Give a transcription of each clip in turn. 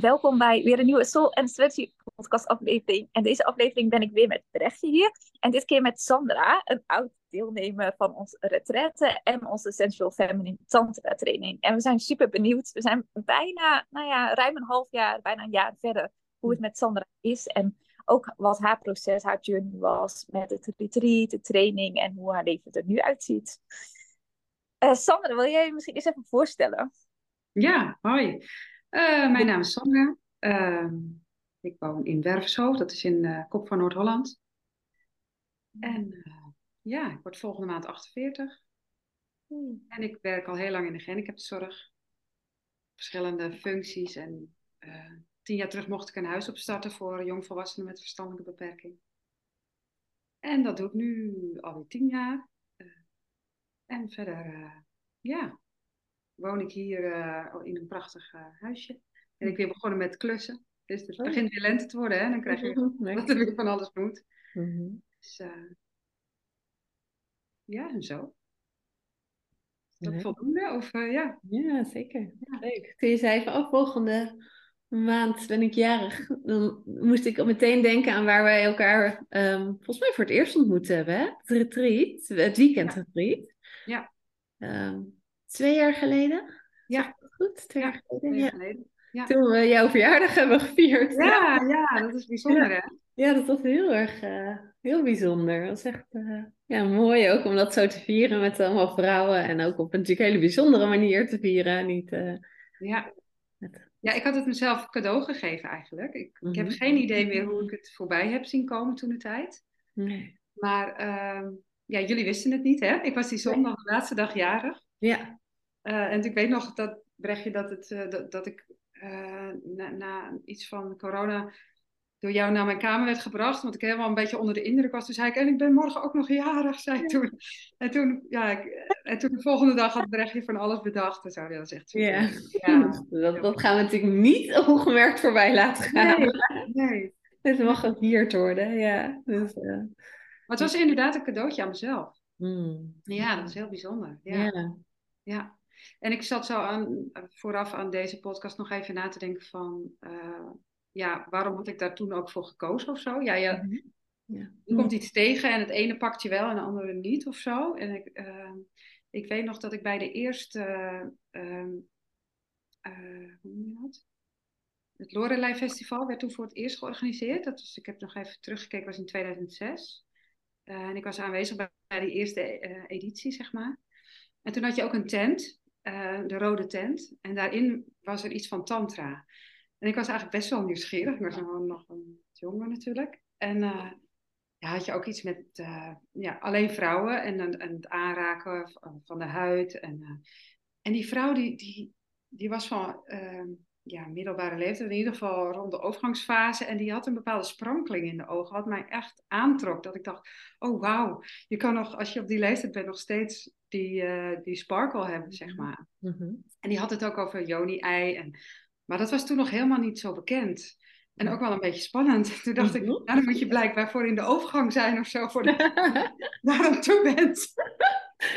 welkom bij weer een nieuwe Soul and Strategy podcast aflevering. En deze aflevering ben ik weer met Brechtje hier. En dit keer met Sandra, een oud deelnemer van onze retraite en onze Sensual Feminine Tantra training. En we zijn super benieuwd. We zijn bijna, nou ja, ruim een half jaar, bijna een jaar verder, hoe het met Sandra is. En ook wat haar proces, haar journey was met het retreat, de training en hoe haar leven er nu uitziet. Uh, Sandra, wil jij je misschien eens even voorstellen? Ja, hoi. Uh, mijn naam is Sandra. Uh, ik woon in Werfshoofd, dat is in uh, Kop van Noord-Holland. En ja, ik word volgende maand 48. Hmm. En ik werk al heel lang in de gehandicaptenzorg. Verschillende functies. En tien jaar terug mocht ik een huis opstarten voor jongvolwassenen met verstandelijke beperking. En dat doe ik nu alweer tien jaar. en verder, ja, woon ik hier uh, in een prachtig uh, huisje. En ik ben begonnen met klussen. Dus het oh. begint weer lente te worden, hè? Dan krijg je dat er weer van alles moet. Mm-hmm. Dus uh, ja, en zo. Is dat voldoende? Of, ja. ja, zeker. Ja. Leuk. Kun je zei even, oh, volgende maand ben ik jarig. Dan moest ik meteen denken aan waar wij elkaar um, volgens mij voor het eerst ontmoet hebben. Hè? Het retreat, het weekendretreat. Ja. ja. Um, twee jaar geleden. Ja. Goed, twee jaar geleden. ja. geleden. Ja. Toen we jouw verjaardag hebben gevierd. Ja, ja, dat is bijzonder hè? Ja, dat was heel erg, uh, heel bijzonder. Dat was echt uh, ja, mooi ook om dat zo te vieren met allemaal vrouwen. En ook op een natuurlijk hele bijzondere manier te vieren. Niet, uh, ja. ja, ik had het mezelf cadeau gegeven eigenlijk. Ik, ik heb mhm. geen idee meer hoe ik het voorbij heb zien komen toen de tijd. Nee. Maar ehm, ja, jullie wisten het niet hè? Ik was die zondag de laatste dag jarig. Ja. Uh, en ik weet nog dat, Brechtje, dat, het, uh, dat, dat ik uh, na, na, iets van corona door jou naar mijn kamer werd gebracht. Want ik helemaal een beetje onder de indruk was. Toen zei ik, en ik ben morgen ook nog jarig, zei ik toen. En toen, ja, ik, en toen de volgende dag had Brechtje van alles bedacht. En zo, dat was echt Ja, ja. Dat, dat, gaan we natuurlijk niet ongemerkt voorbij laten gaan. Nee, nee. Het mag gevierd worden, ja. Dus, maar het was inderdaad een cadeautje aan mezelf. Mm. Ja, dat was heel bijzonder. Ja. ja. ja. En ik zat zo aan, vooraf aan deze podcast nog even na te denken van, uh, ja, waarom had ik daar toen ook voor gekozen of zo? Ja, ja, mhm. ja. er komt iets tegen en het ene pakt je wel en het andere niet of zo. En ik, uh, ik weet nog dat ik bij de eerste, uh, hoe noem je dat? Het Lorelei Festival werd toen voor het eerst georganiseerd. Dat was, ik heb nog even teruggekeken, was in 2006. en ik was aanwezig bij, bij die eerste editie, zeg maar. En toen had je ook een tent. Eh, de rode tent. En daarin was er iets van tantra. En ik was eigenlijk best wel nieuwsgierig. Ik was nog een jongen natuurlijk. En uh, ja, had je ook iets met uh, ja, alleen vrouwen en, en, het aanraken van de huid. En, en die vrouw die, die, die was van ja, middelbare leeftijd, in ieder geval rond de overgangsfase. En die had een bepaalde sprankeling in de ogen, wat mij echt aantrok. Dat ik dacht, oh wauw, je kan nog, als je op die leeftijd bent, nog steeds die, uh, die sparkle hebben, zeg mhm. maar. Mhm. En die had het ook over Joni-ei. En... Maar dat was toen nog helemaal niet zo bekend. En ook wel een beetje spannend. Toen dacht ik, mhm. nou, dan moet je blijkbaar voor in de overgang zijn of zo, voor de... aan toe bent.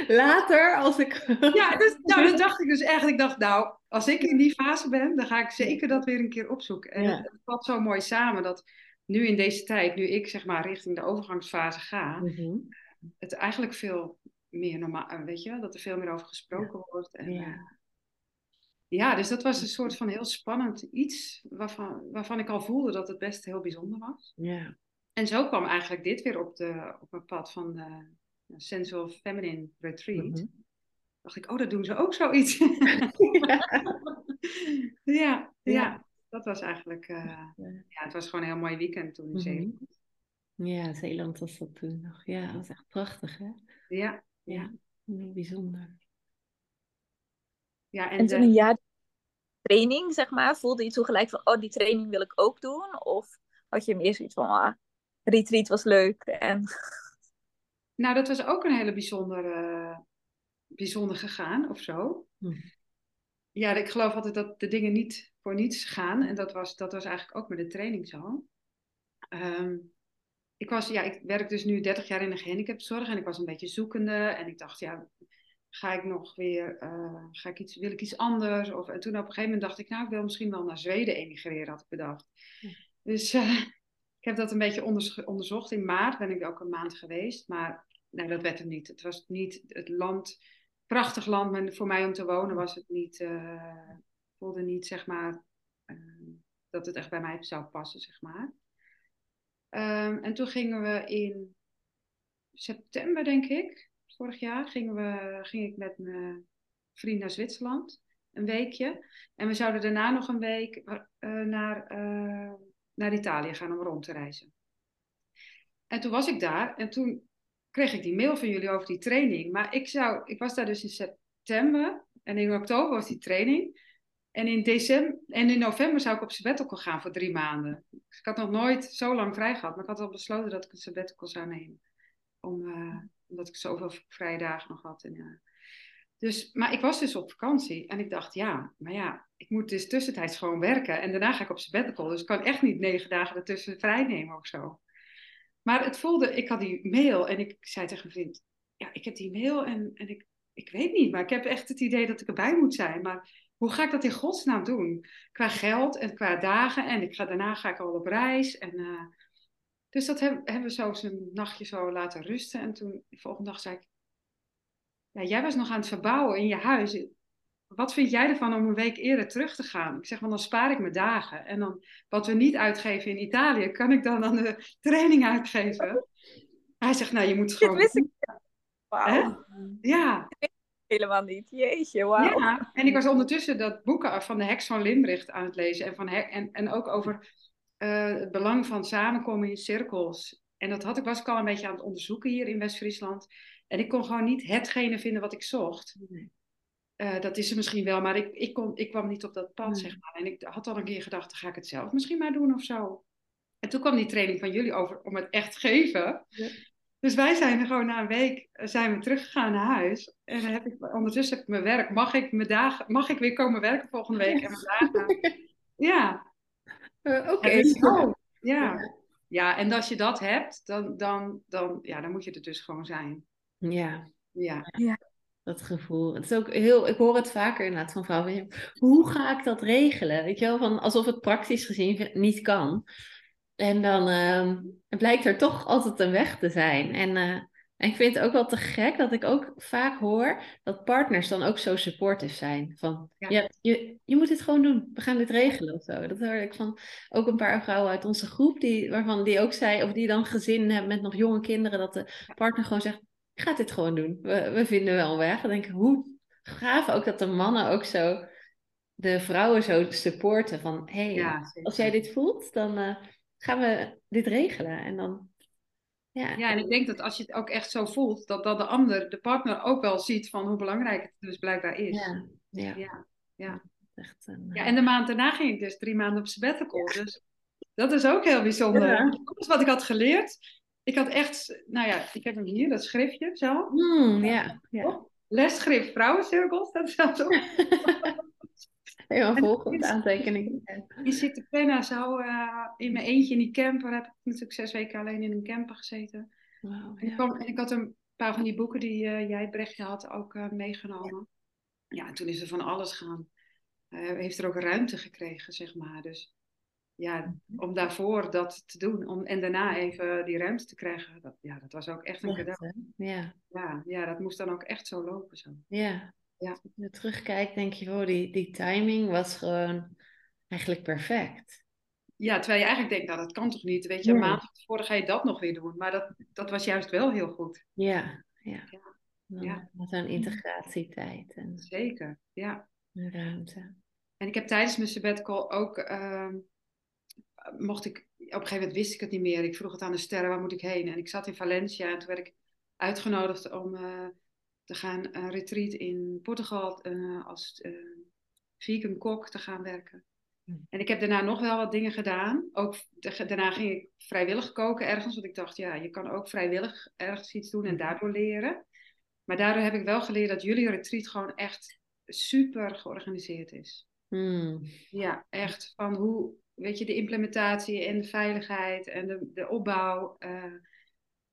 Later, als ik... ja, dus, nou, dat dacht ik dus echt. Ik dacht, nou, als ik in die fase ben, dan ga ik zeker dat weer een keer opzoeken. En het, het valt zo mooi samen dat nu in deze tijd, nu ik zeg maar richting de overgangsfase ga, het eigenlijk veel meer normaal, eh, weet je, dat er veel meer over gesproken wordt. En, ja. Eh, ja, dus dat was een soort van heel spannend iets waarvan, waarvan ik al voelde dat het best heel bijzonder was. Ja. En zo kwam eigenlijk dit weer op, de, op mijn pad van de Sensual Feminine Retreat. Mm Dacht ik, oh, dat doen ze ook zoiets. ja. ja, dat was eigenlijk, uh, ja, het was gewoon een heel mooi weekend toen in mm Zeeland. Ja, Zeeland was dat toen nog. Ja, dat was echt prachtig, hè? Ja, ja, heel bijzonder. Ja, en, en toen een jaar training, zeg maar, voelde je toen gelijk van, oh, die training wil ik ook doen? Of had je meer zoiets van, ah, retreat was leuk en... Nou, dat was ook een hele bijzondere, bijzonder gegaan of zo. Hm. Ja, ik geloof altijd dat de dingen niet voor niets gaan. En dat was, dat was eigenlijk ook met de training zo. Um, ik, was, ja, ik werk dus nu 30 jaar in de gehandicaptenzorg en ik was een beetje zoekende. En ik dacht, ja, ga ik nog weer, uh, ga ik iets, wil ik iets anders? Of, en toen op een gegeven moment dacht ik, nou, ik wil misschien wel naar Zweden emigreren, had ik bedacht. Dus uh, ik heb dat een beetje onderzocht. In maart ben ik ook een maand geweest, maar nee, dat werd het niet. Het was niet het land, prachtig land, maar voor mij om te wonen was het niet, uh, voelde niet, zeg maar, dat het echt bij mij zou passen, zeg maar. Um, en toen gingen we in september, denk ik, vorig jaar, gingen we, ging ik met mijn vriend naar Zwitserland. Een weekje. En we zouden daarna nog een week uh, naar, naar Italië gaan om rond te reizen. En toen was ik daar en toen kreeg ik die mail van jullie over die training. Maar ik, zou, ik was daar dus in september en in oktober was die training. En in, december, en in november zou ik op sabbatical gaan voor drie maanden. Dus ik had nog nooit zo lang vrij gehad, maar ik had al besloten dat ik een sabbatical zou nemen. Om, uh, omdat ik zoveel vrije dagen nog had. En, ja. Dus, maar ik was dus op vakantie en ik dacht, ja, maar ja, ik moet dus tussentijds gewoon werken. En daarna ga ik op sabbatical, dus ik kan echt niet negen dagen ertussen vrij nemen of zo. Maar het voelde, ik had die mail en ik zei tegen mijn vriend, ja, ik heb die mail en, en ik, ik weet niet, maar ik heb echt het idee dat ik erbij moet zijn. Maar hoe ga ik dat in godsnaam doen? Qua geld en qua dagen. En ik ga, daarna ga ik al op reis. En, uh, dus dat hebben, hebben we zo een nachtje zo laten rusten. En toen, de volgende dag zei ik... Ja, jij was nog aan het verbouwen in je huis. Wat vind jij ervan om een week eerder terug te gaan? Ik zeg, want dan spaar ik mijn dagen. En dan, wat we niet uitgeven in Italië, kan ik dan aan de training uitgeven. Hij zegt, nou, je moet gewoon... Dit wist ik. Wauw. Ja helemaal niet. Jeetje, wauw. Ja, en ik was ondertussen dat boeken van de heks van Limbricht aan het lezen. En, van en, en ook over uh, het belang van samenkomen in cirkels. En dat had ik, was ik al een beetje aan het onderzoeken hier in West-Friesland. En ik kon gewoon niet hetgene vinden wat ik zocht. Uh, dat is er misschien wel, maar ik, ik, kon, ik kwam niet op dat pad, zeg maar. En ik had al een keer gedacht, dan ga ik het zelf misschien maar doen of zo. En toen kwam die training van jullie over om het echt geven. Ja. Dus wij zijn er gewoon na een week eh, zijn we teruggegaan naar huis. En dan heb ik, ondertussen heb ik mijn werk. Mag ik, mijn dagen, mag ik weer komen werken volgende week? En mijn dagen. Ja. Uh, Oké. Okay. Ja. ja. Ja, en als je dat hebt, dan, dan, dan, ja, dan moet je er dus gewoon zijn. Ja. Ja. ja. Dat gevoel. Het is ook heel, ik hoor het vaker inderdaad van vrouwen. Hoe ga ik dat regelen? Weet je wel, van alsof het praktisch gezien niet kan. En dan uh, blijkt er toch altijd een weg te zijn. En, uh, en ik vind het ook wel te gek dat ik ook vaak hoor dat partners dan ook zo supportive zijn. Van, ja. je, je, je moet dit gewoon doen, we gaan dit regelen of zo. Dat hoor ik van ook een paar vrouwen uit onze groep, die, waarvan die ook zei, of die dan gezin hebben met nog jonge kinderen, dat de partner gewoon zegt, ik ga dit gewoon doen. We, we vinden wel een weg. Dan denk ik, hoe gaaf ook dat de mannen ook zo de vrouwen zo supporten van, hé, hey, ja, als jij dit voelt, dan... Uh, gaan we dit regelen? En dan, ja. ja, en ik denk dat als je het ook echt zo voelt, dat, dat de ander, de partner, ook wel ziet van hoe belangrijk het dus blijkbaar is. Ja, ja. ja, ja. Echt een, ja en de maand daarna ging ik dus drie maanden op sabbatical. Dus dat is ook heel bijzonder. Is wat ik had geleerd. Ik had echt, nou ja, ik heb hem hier, dat schriftje zo. Mm, ja, ja. Lesschrift vrouwencirkels, dat is zo. Helemaal volgende aantekening. Je zit de penna zo uh, in mijn eentje in die camper. Heb ik natuurlijk zes weken alleen in een camper gezeten. Wow, en, ik kwam, en, ik had een paar van die boeken die uh, jij, Brechtje, had ook uh, meegenomen. Ja, en toen is er van alles gaan. heeft er ook ruimte gekregen, zeg maar. Dus ja, om daarvoor dat te doen. Om, en daarna even die ruimte te krijgen. Dat, ja, dat was ook echt een cadeau. Ja. Ja, ja, dat moest dan ook echt zo lopen. Zo. Ja, ja. Als je terugkijkt, denk je, oh, die, die timing was gewoon eigenlijk perfect. Ja, terwijl je eigenlijk denkt, nou dat kan toch niet? Weet je, een maand tevoren ga je dat nog weer doen. Maar dat, dat was juist wel heel goed. Ja, ja. ja. ja. Met een integratietijd. En Zeker, ja. Een ruimte. En ik heb tijdens mijn sabbatical ook, uh, mocht ik, op een gegeven moment wist ik het niet meer. Ik vroeg het aan de sterren, waar moet ik heen? En ik zat in Valencia en toen werd ik uitgenodigd om... Uh, te gaan een retreat in Portugal uh, als uh, vegan kok te gaan werken. Hmm. En ik heb daarna nog wel wat dingen gedaan. Ook daarna ging ik vrijwillig koken ergens, want ik dacht, ja, je kan ook vrijwillig ergens iets doen en hmm. daardoor leren. Maar daardoor heb ik wel geleerd dat jullie retreat gewoon echt super georganiseerd is. Hmm. Ja, echt van hoe, weet je, de implementatie en de veiligheid en de, de opbouw. Uh,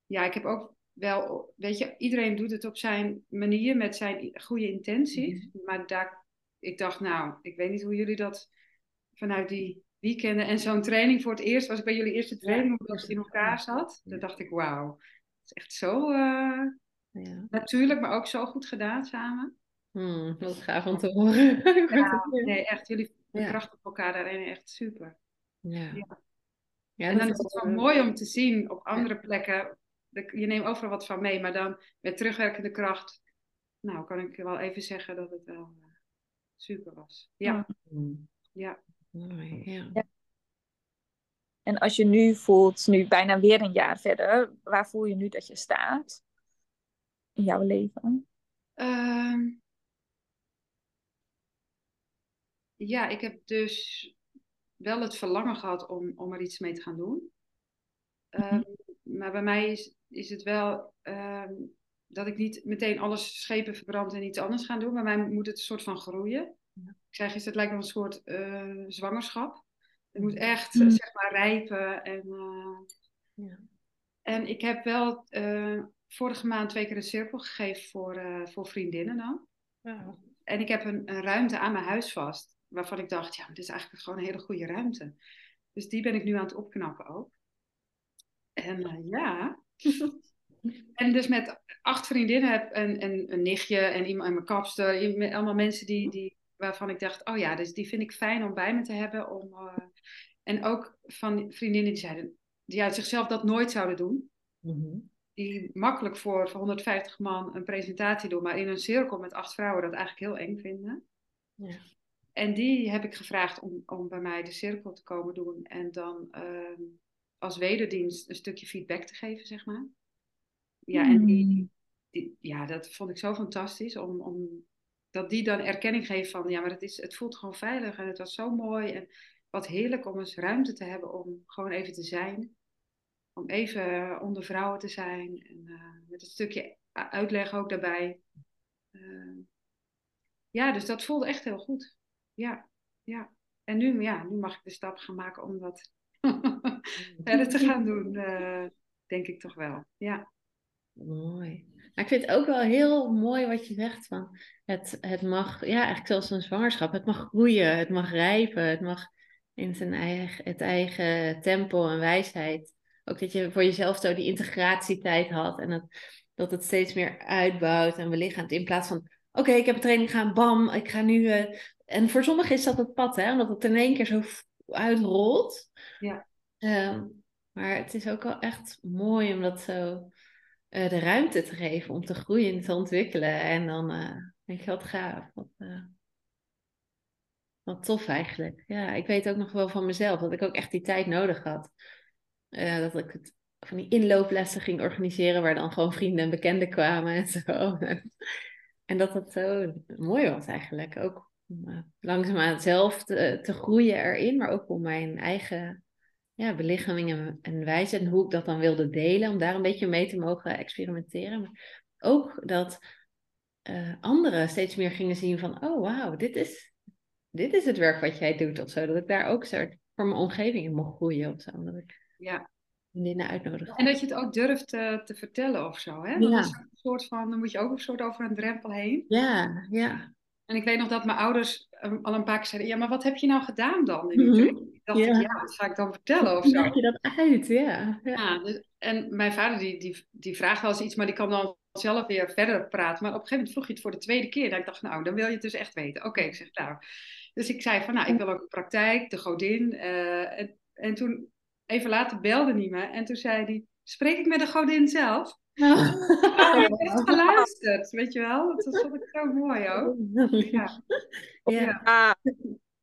ja, ik heb ook wel, weet je, iedereen doet het op zijn manier met zijn goede intenties. Mhm. Maar daar, ik dacht, nou, ik weet niet hoe jullie dat vanuit die weekenden en zo'n training voor het eerst, was ik bij jullie eerste training, hoe dat in elkaar zat. Toen dacht ik, wauw, het is echt zo uh, ja. natuurlijk, maar ook zo goed gedaan samen. Hmm, wat gaaf om te horen. Ja, nee, echt, jullie krachten elkaar daarin echt super. Ja. ja. en dan is het wel mooi om te zien op andere plekken. Je neemt overal wat van mee, maar dan met terugwerkende kracht. Nou, kan ik wel even zeggen dat het wel uh, super was. Ja. Ja. Mooi, ja. ja. En als je nu voelt, nu bijna weer een jaar verder, waar voel je nu dat je staat in jouw leven? Uh, ja, ik heb dus wel het verlangen gehad om, om er iets mee te gaan doen. Um, maar bij mij is, is het wel um, dat ik niet meteen alles schepen verbrand en iets anders ga doen. Bij mij moet het een soort van groeien. Ja. Ik zeg eens, het lijkt wel een soort uh, zwangerschap. Het moet echt, mm. zeg maar, rijpen. En, uh, ja. en ik heb wel uh, vorige maand twee keer een cirkel gegeven voor, voor vriendinnen dan. Wow. En ik heb een, een ruimte aan mijn huis vast waarvan ik dacht, ja, dit is eigenlijk gewoon een hele goede ruimte. Dus die ben ik nu aan het opknappen ook. En uh, ja. en dus met acht vriendinnen heb en, en een nichtje en iemand en mijn kapster, allemaal mensen die, die, waarvan ik dacht, oh ja, dus die vind ik fijn om bij me te hebben. Om, uh, en ook van vriendinnen die zeiden, die uit zichzelf dat nooit zouden doen. Mm-hmm. Die makkelijk voor, voor 150 man een presentatie doen, maar in een cirkel met acht vrouwen dat eigenlijk heel eng vinden. Ja. En die heb ik gevraagd om, om bij mij de cirkel te komen doen en dan uh, als wederdienst een stukje feedback te geven, zeg maar. Ja, en die, die, ja, dat vond ik zo fantastisch, om, om, dat die dan erkenning geeft van, ja, maar het, is, het voelt gewoon veilig en het was zo mooi en wat heerlijk om eens ruimte te hebben om gewoon even te zijn. Om even onder vrouwen te zijn en uh, met een stukje uitleg ook daarbij. Uh, ja, dus dat voelde echt heel goed ja, ja. En nu, ja, nu mag ik de stap gaan maken om dat verder te gaan doen, uh, denk ik toch wel. Ja. Mooi. Maar ik vind het ook wel heel mooi wat je zegt van het, het mag, ja, eigenlijk zoals een zwangerschap, het mag groeien, het mag rijpen, het mag in zijn eigen, het eigen tempo en wijsheid. Ook dat je voor jezelf zo die integratietijd had en dat, dat het steeds meer uitbouwt en belichaamt in plaats van oké, ik heb een training gaan, bam, ik ga nu uh, en voor sommigen is dat het pad, hè? omdat het in één keer zo uitrolt. Ja. Um, maar het is ook wel echt mooi om dat zo uh, de ruimte te geven om te groeien en te ontwikkelen. En dan uh, denk je wat gaaf. Wat, uh, wat tof eigenlijk. Ja, ik weet ook nog wel van mezelf dat ik ook echt die tijd nodig had. dat ik het van die inlooplessen ging organiseren waar dan gewoon vrienden en bekenden kwamen en zo. en dat dat zo mooi was eigenlijk. Ook om uh, langzaamaan zelf te, te, groeien erin, maar ook om mijn eigen ja, belichaming en, en wijze en hoe ik dat dan wilde delen, om daar een beetje mee te mogen experimenteren. Maar ook dat uh, anderen steeds meer gingen zien van, oh wauw, dit is, dit is het werk wat jij doet of zo. Dat ik daar ook soort voor mijn omgeving in mocht groeien of zo. Dat ik ja. vriendinnen uitnodig. En dat je het ook durft te, te vertellen of zo. Hè? Dat ja. is een soort van, dan moet je ook een soort over een drempel heen. Ja, ja. En ik weet nog dat mijn ouders um, al een paar keer zeiden: Ja, maar wat heb je nou gedaan dan? In mm -hmm. Ik dacht, ja. ja, wat ga ik dan vertellen of zo? Je dat uit? Ja. ja. ja dus, en mijn vader die, die, die vraagt wel eens iets, maar die kan dan zelf weer verder praten. Maar op een gegeven moment vroeg je het voor de tweede keer. En ik dacht, nou, dan wil je het dus echt weten. Oké, okay, ik zeg nou. Dus ik zei van, nou, ik wil ook praktijk, de godin. Uh, en, en toen, even later, belde hij me. En toen zei hij, spreek ik met de godin zelf? Nou. Oh, je hebt geluisterd, weet je wel? Dat vond ik zo mooi ook. Ja. ja.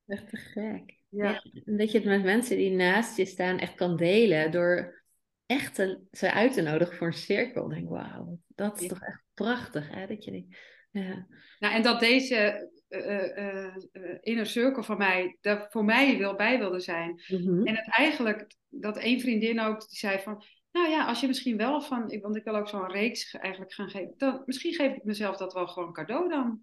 Echt te gek. Ja. ja. En dat je het met mensen die naast je staan echt kan delen door echt te, ze uit te nodigen voor een cirkel. Ik denk, wauw, dat is ja. toch echt prachtig, hè? Dat je die, ja. Nou, en dat deze uh, uh, inner circle van mij, daar voor mij wil bij wilde zijn. Mm -hmm. En het eigenlijk, dat één vriendin ook, die zei van, nou ja, als je misschien wel van, want ik wil ook zo'n reeks eigenlijk gaan geven, dan misschien geef ik mezelf dat wel gewoon cadeau dan.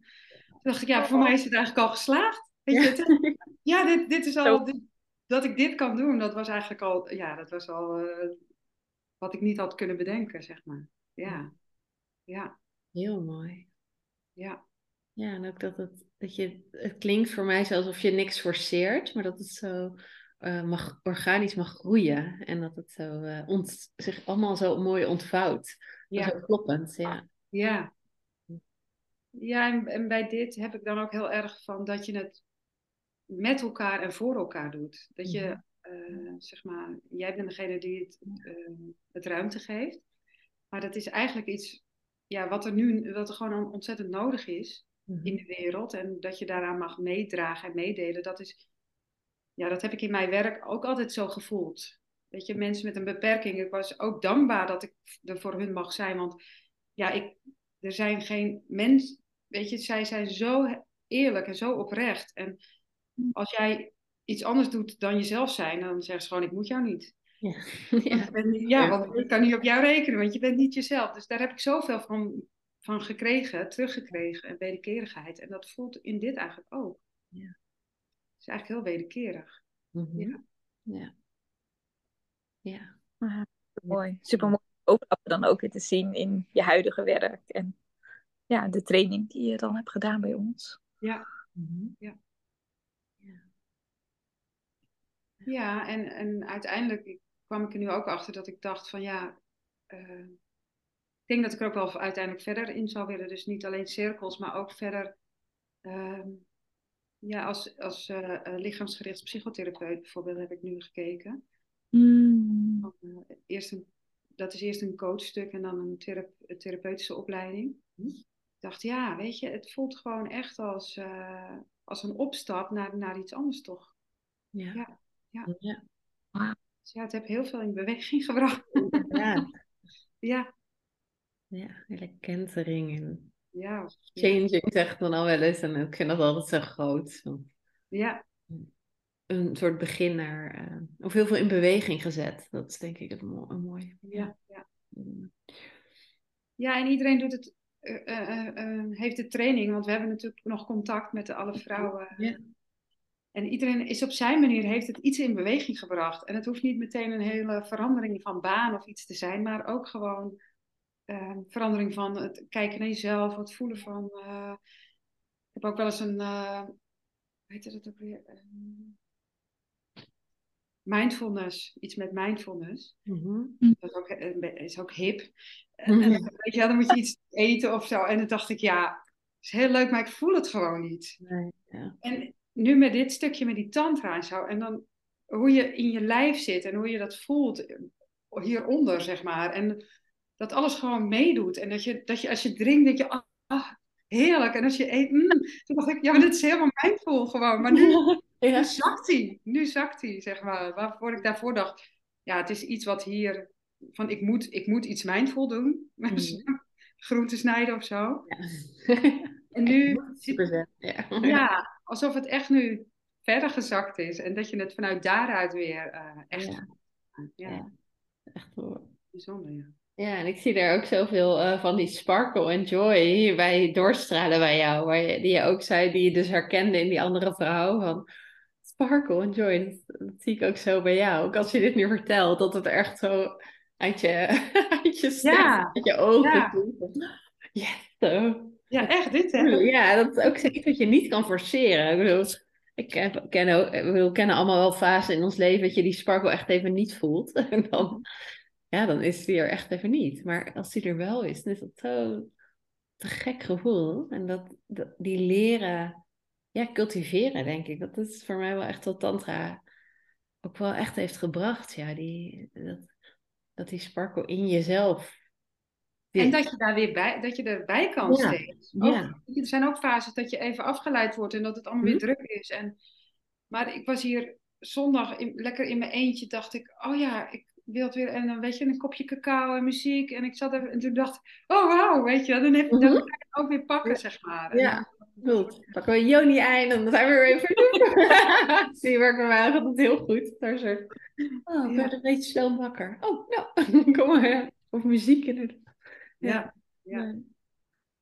Toen dacht ik, ja, voor mij is het eigenlijk al geslaagd. Weet je, het, ja, dit, dit is al, dit, dat ik dit kan doen, dat was eigenlijk al, ja, dat was al uh, wat ik niet had kunnen bedenken, zeg maar. Ja. Ja. Heel mooi. Ja. Ja, en ook dat het, dat je, het klinkt voor mij alsof je niks forceert, maar dat het zo uh, mag, organisch mag groeien. En dat het zo uh, ont, zich allemaal zo mooi ontvouwt. Ja. Zo kloppend, ja. Ja. Ja, en, en, bij dit heb ik dan ook heel erg van dat je het met elkaar en voor elkaar doet. Dat je, uh, zeg maar, jij bent degene die het, het ruimte geeft. Maar dat is eigenlijk iets ja, wat er nu wat er gewoon ontzettend nodig is mhm. in de wereld. En dat je daaraan mag meedragen en meedelen. Dat is, ja, dat heb ik in mijn werk ook altijd zo gevoeld. Weet je, mensen met een beperking. Ik was ook dankbaar dat ik er voor hun mag zijn. Want ja, ik, er zijn geen mensen. Weet je, zij zijn zo eerlijk en zo oprecht. En als jij iets anders doet dan jezelf zijn, dan zeggen ze gewoon: Ik moet jou niet. Ja, ja. ja want ik kan niet op jou rekenen, want je bent niet jezelf. Dus daar heb ik zoveel van, van gekregen, teruggekregen en wederkerigheid. En dat voelt in dit eigenlijk ook. Ja. Het is eigenlijk heel wederkerig. Mm Ja. Ja. ja. Ah, mooi. Super mooi overlappen dan ook weer te zien in je huidige werk. En ja, de training die je dan hebt gedaan bij ons. Ja. Mm ja. Ja, en, en uiteindelijk kwam ik er nu ook achter dat ik dacht van ja, uh, ik denk dat ik er ook wel uiteindelijk verder in zou willen. Dus niet alleen cirkels, maar ook verder uh, ja, als, als uh, lichaamsgericht psychotherapeut bijvoorbeeld heb ik nu gekeken. Mm. eerst een, dat is eerst een coachstuk en dan een thera therapeutische opleiding. Mm. Ik dacht, ja, weet je, het voelt gewoon echt als, als een opstap naar, naar iets anders toch. Ja. Ja. ja. ja. Dus ja, het heeft heel veel in beweging gebracht. Ja. ja. Ja, hele kentering en ja, changing zegt dan al wel eens. En ik vind dat altijd zo groot. Ja. Een soort begin naar, uh, of heel veel in beweging gezet. Dat is denk ik het mo mooie. Ja, ja. Ja, en iedereen doet het, uh, uh, heeft de training, want we hebben natuurlijk nog contact met de alle vrouwen. Ja. En iedereen is op zijn manier, heeft het iets in beweging gebracht. En het hoeft niet meteen een hele verandering van baan of iets te zijn, maar ook gewoon uh, verandering van het kijken naar jezelf, het voelen van. Uh, ik heb ook wel eens een, uh, weet je dat ook weer? mindfulness, iets met mindfulness. Mm-hmm. Dat is ook, is ook hip. En, en, weet je, dan moet je iets eten of zo. En dan dacht ik, ja, is heel leuk, maar ik voel het gewoon niet. Nee, ja. En nu met dit stukje met die tantra en zo, en dan hoe je in je lijf zit en hoe je dat voelt hieronder, zeg maar. En dat alles gewoon meedoet. En dat je, dat je als je drinkt, dat je, ah, ah heerlijk. En als je eet, mm, toen dacht ik, ja, maar dit is helemaal mindful gewoon. Maar nu, ja. nu zakt hij, nu zakt hij, zeg maar. Waarvoor ik daarvoor dacht, ja, het is iets wat hier, van ik moet, ik moet iets mindful doen. Mm. Groenten snijden of zo. Ja. En nu, ja. ja, alsof het echt nu verder gezakt is en dat je het vanuit daaruit weer uh, echt. Ja. ja. echt hoor. Bijzonder, ja. Ja, en ik zie daar ook zoveel uh, van die sparkle en joy hierbij doorstralen bij jou. Waar je, die je ook zei, die je dus herkende in die andere vrouw. Van sparkle en joy, dat, dat, zie ik ook zo bij jou. Ook als je dit nu vertelt, dat het echt zo uit je, uit je stem, ja. uit je ogen ja. Yes. Ja, echt dit hè? Ja, dat is ook iets wat je niet kan forceren. Ik bedoel, ik ken, ken we kennen allemaal wel fasen in ons leven dat je die sparkle echt even niet voelt. En dan, ja, dan is die er echt even niet. Maar als die er wel is, dan is dat zo te gek gevoel. En dat, dat, die leren, ja, cultiveren denk ik. Dat is voor mij wel echt wat tantra ook wel echt heeft gebracht. Ja, die, dat, dat die sparkle in jezelf en dat je daar weer bij, dat je erbij kan ja. steeds. ja. Er zijn ook fases dat je even afgeleid wordt en dat het allemaal weer mhm. druk is. En, maar ik was hier zondag lekker in mijn eentje, dacht ik, oh ja, ik wil het weer. En dan weet je, een kopje cacao en muziek. En ik zat er en toen dacht ik, oh wauw, weet je, dan heb je dat ook weer pakken, zeg maar. Ja. Goed, pakken we Joni en dan zijn we weer even. Zie werken wij altijd heel goed. Daar zo. Oh, ik werd een beetje snel wakker. Oh, nou, kom maar. Of muziek inderdaad. Ja, ja.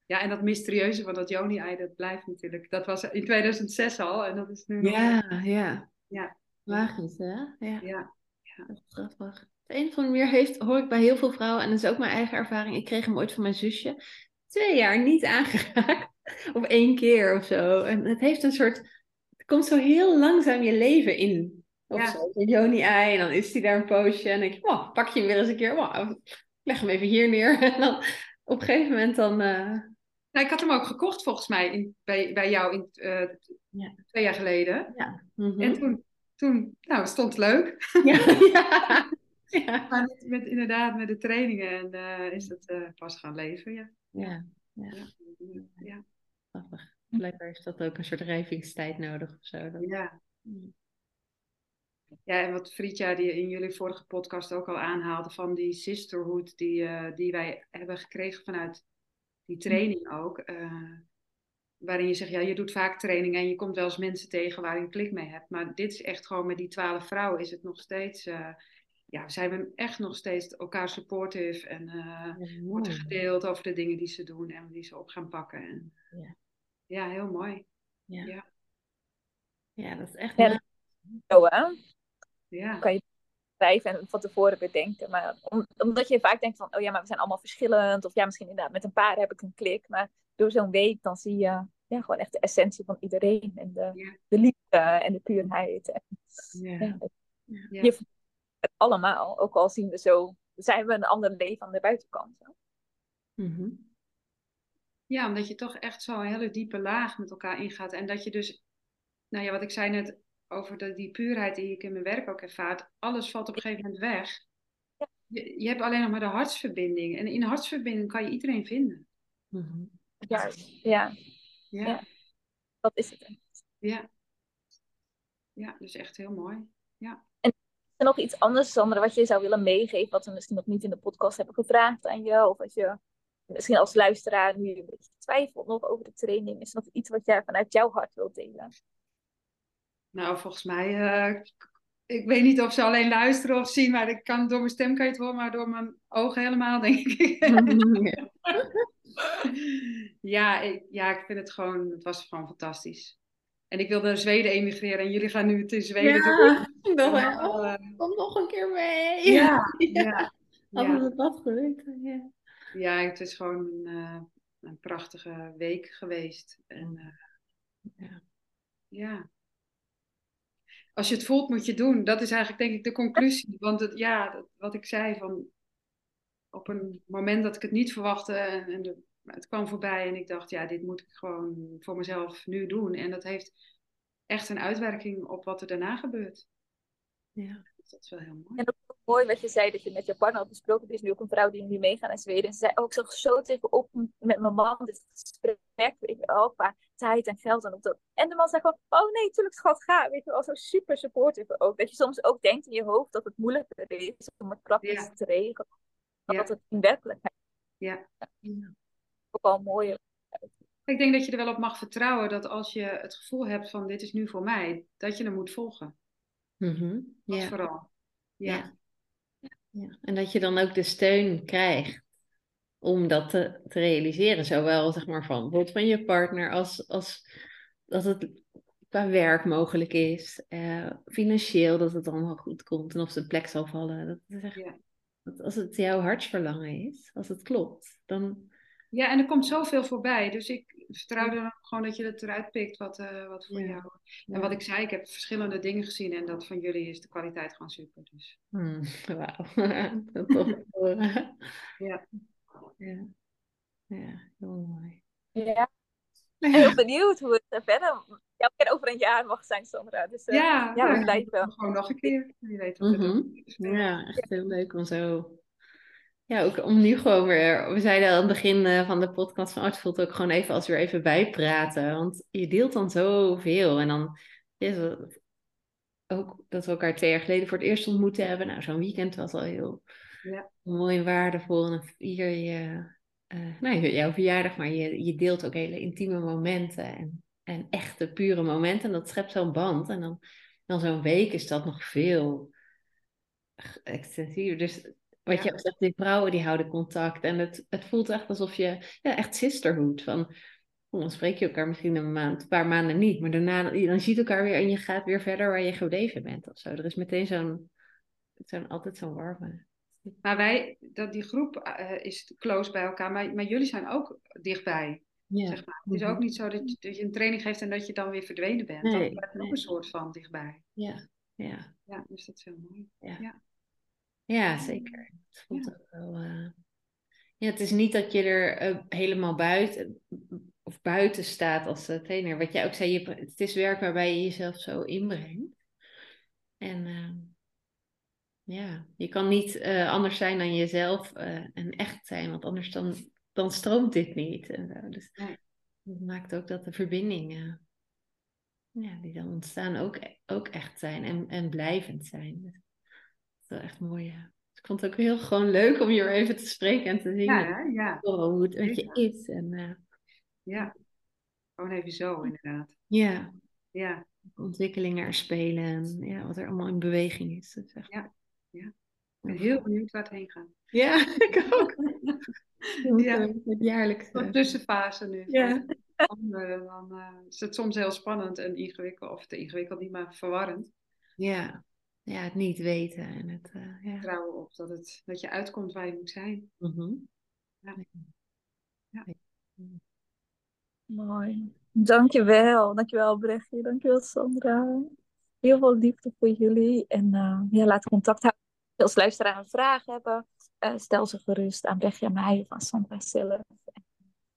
ja. en dat mysterieuze van dat Joni-ei, dat blijft natuurlijk. Dat was in 2006 al en dat is nu Ja, ja. Ja. Magisch, hè? Ja. ja. ja. Dat is grappig. Een of andere manier heeft, hoor ik bij heel veel vrouwen, en dat is ook mijn eigen ervaring, ik kreeg hem ooit van mijn zusje, twee jaar niet aangeraakt. Of één keer of zo. En het heeft een soort, het komt zo heel langzaam je leven in. Of ja. zo, een Joni ei, en dan is hij daar een poosje, en dan denk je, wow, pak je hem weer eens een keer, wow, leg hem even hier neer. En dan op een gegeven moment dan... Uh... Nou, ik had hem ook gekocht volgens mij in, bij, bij jou in, uh, ja. twee jaar geleden. Ja. Mm -hmm. En toen, toen, nou, stond leuk. Ja, ja. ja. Maar met, met, inderdaad, met de trainingen en, uh, is het uh, pas gaan leven, ja. Ja, ja. ja. Grappig. Blijkbaar heeft dat ook een soort rijvingstijd nodig of zo. Dat... Ja. Ja, en wat Friedja die in jullie vorige podcast ook al aanhaalde van die sisterhood die, uh, die wij hebben gekregen vanuit die training ook. Uh, waarin je zegt, ja, je doet vaak training en je komt wel eens mensen tegen waar je een klik mee hebt. Maar dit is echt gewoon met die twaalf vrouwen is het nog steeds, uh, ja, zijn we echt nog steeds elkaar supportive en uh, wordt er gedeeld over de dingen die ze doen en die ze op gaan pakken. En, ja. ja, heel mooi. Ja. ja. Ja, dat is echt. Zo, hè? Ja. Kan je schrijven en van tevoren bedenken. Maar omdat je vaak denkt van, oh ja, maar we zijn allemaal verschillend. Of ja, misschien inderdaad met een paar heb ik een klik. Maar door zo'n week dan zie je ja, gewoon echt de essentie van iedereen. En de, de liefde en de puurheid. En, ja. Ja, je het allemaal. Ook al zien we zo, zijn we een ander leven aan de buitenkant. Mm Ja, omdat je toch echt zo'n hele diepe laag met elkaar ingaat. En dat je dus, nou ja, wat ik zei net, over de, die puurheid die ik in mijn werk ook ervaart. Alles valt op een gegeven moment weg. Je, je hebt alleen nog maar de hartsverbinding. En in de hartsverbinding kan je iedereen vinden. Mm-hmm. Ja, ja. ja. Dat is het. Ja. Ja, dus echt heel mooi. Ja. Er nog iets anders, Sandra, wat je zou willen meegeven, wat we misschien nog niet in de podcast hebben gevraagd aan je? Of als je misschien als luisteraar nu een beetje twijfelt nog over de training, is er nog iets wat jij vanuit jouw hart wilt delen? Nou, volgens mij, uh, ik weet niet of ze alleen luisteren of zien, maar ik kan, door mijn stem kan je het horen, maar door mijn ogen helemaal, denk ik. ja, ik, ja, ik vind het gewoon, het was gewoon fantastisch. En ik wilde naar Zweden emigreren en jullie gaan nu in Zweden ja, doen. Dan, oh, kom nog een keer mee. Ja, ja. Hadden we dat ja. Ja, het is gewoon een, uh, een prachtige week geweest. En uh, ja. ja als je het voelt, moet je doen. Dat is eigenlijk denk ik de conclusie. Want het, ja, wat ik zei, van op een moment dat ik het niet verwachtte en, en de, het kwam voorbij en ik dacht, ja, dit moet ik gewoon voor mezelf nu doen. En dat heeft echt een uitwerking op wat er daarna gebeurt. Ja. Dat is wel heel mooi. En ook mooi wat je zei, dat je met je partner had besproken. Er is nu ook een vrouw die nu meegaat naar Zweden. En ze zei, oh, ik zag zo tegenop met mijn man dit gesprek. Weet je wel, qua tijd en geld en op dat. En de man zei gewoon, oh nee, tuurlijk schat, ga. Weet je wel, zo super supportive ook. Dat je soms ook denkt in je hoofd dat het moeilijker is om het praktisch te regelen. Dan dat het in werkelijkheid ja. Ook al mooier ik denk dat je er wel op mag vertrouwen dat als je het gevoel hebt van dit is nu voor mij, dat je hem moet volgen. Mm ja. vooral. Ja. ja. En dat je dan ook de steun krijgt om dat te, te realiseren. Zowel zeg maar van bijvoorbeeld van je partner als, als dat het qua werk mogelijk is. Uh, financieel dat het allemaal goed komt en of de plek zal vallen. Dat is echt, ja. dat als het jouw hartsverlangen is, als het klopt, dan... Ja, en er komt zoveel voorbij. Dus ik, vertrouw er gewoon dat je het eruit pikt wat, uh, wat voor jou. En wat ik zei, ik heb verschillende dingen gezien en dat van jullie is de kwaliteit gewoon super. Dus. Hmm, Wauw, dat ja. ja. Ja, heel mooi. Ja. Heel benieuwd hoe het verder ja, over een jaar mag zijn, Sandra. Dus uh, ja, ja, we blijven. Gewoon nog een keer. Wie weet wat mm -hmm. Ja, echt heel leuk om zo ja, ook om nu gewoon weer. We zeiden aan het begin eh, van de podcast van Arts voelt ook gewoon even als weer even bijpraten. Want je deelt dan zoveel. En dan is het ook dat we elkaar twee jaar geleden voor het eerst ontmoet hebben. Nou, zo'n weekend was al heel ja. mooi en waardevol. En vier je, uh, nou, jouw verjaardag, maar je, je deelt ook hele intieme momenten. En, en echte, pure momenten. En dat schept zo'n band. En dan, dan zo'n week is dat nog veel extensiever. Dus wat je zegt, die vrouwen die houden contact. En het, het voelt echt alsof je, ja, echt sisterhood. Van, oh, dan spreek je elkaar misschien een maand, een paar maanden niet. Maar daarna, dan ziet elkaar weer en je gaat weer verder waar je gebleven bent of zo. Er is meteen zo'n zijn altijd zo'n warme. Maar wij, dat, die groep uh, is close bij elkaar, maar, maar jullie zijn ook dichtbij. Ja. Zeg maar. Het is ook mhm. niet zo dat je, dat je, een training geeft en dat je dan weer verdwenen bent. Nee, dat blijft nee. ook een soort van dichtbij. Ja, ja. Ja, dus dat is heel mooi. Ja, ja. Ja zeker. Het voelt ja. wel... Uh... Ja, het is niet dat je er uh, helemaal buiten of buiten staat als trainer. Wat jij ook zei, je, het is werk waarbij je jezelf zo inbrengt. En uh, ja, je kan niet anders zijn dan jezelf en echt zijn, want anders dan dan stroomt dit niet. En zo. Dus dat maakt ook dat de verbindingen ja, die dan ontstaan ook, ook echt zijn en, en blijvend zijn. Wel echt mooi. Ja. Dus ik vond het ook heel gewoon leuk om hier even te spreken en te zien ja, ja. hoe het met je is. En, uh, ja, gewoon even zo inderdaad. Ja. Ja. Ontwikkelingen er spelen en ja, wat er allemaal in beweging is. Dat is echt... Ja, ja. Ik ben heel benieuwd waar het heen gaat. Ja, ik ook. ja. Het jaarlijkse. Een tussenfase nu. Ja. Dan, dan uh, is het soms heel spannend en ingewikkeld, of te ingewikkeld niet, maar verwarrend. Ja, ja het niet weten en het uh, ja. vertrouwen op dat, het, dat je uitkomt waar je moet zijn. Mm -hmm. ja. ja. Mooi. Dankjewel. Dankjewel Brechtje. Dankjewel Sandra. Heel veel liefde voor jullie. En uh, ja, laat contact houden. Als luisteraar een vraag hebben, uh, stel ze gerust aan Brechtje en mij of aan Sandra zelf.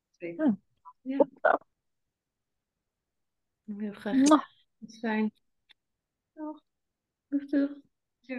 Zeker. Ja. ja. Heel graag. Dat is fijn. Doeg. Bonjour. Tu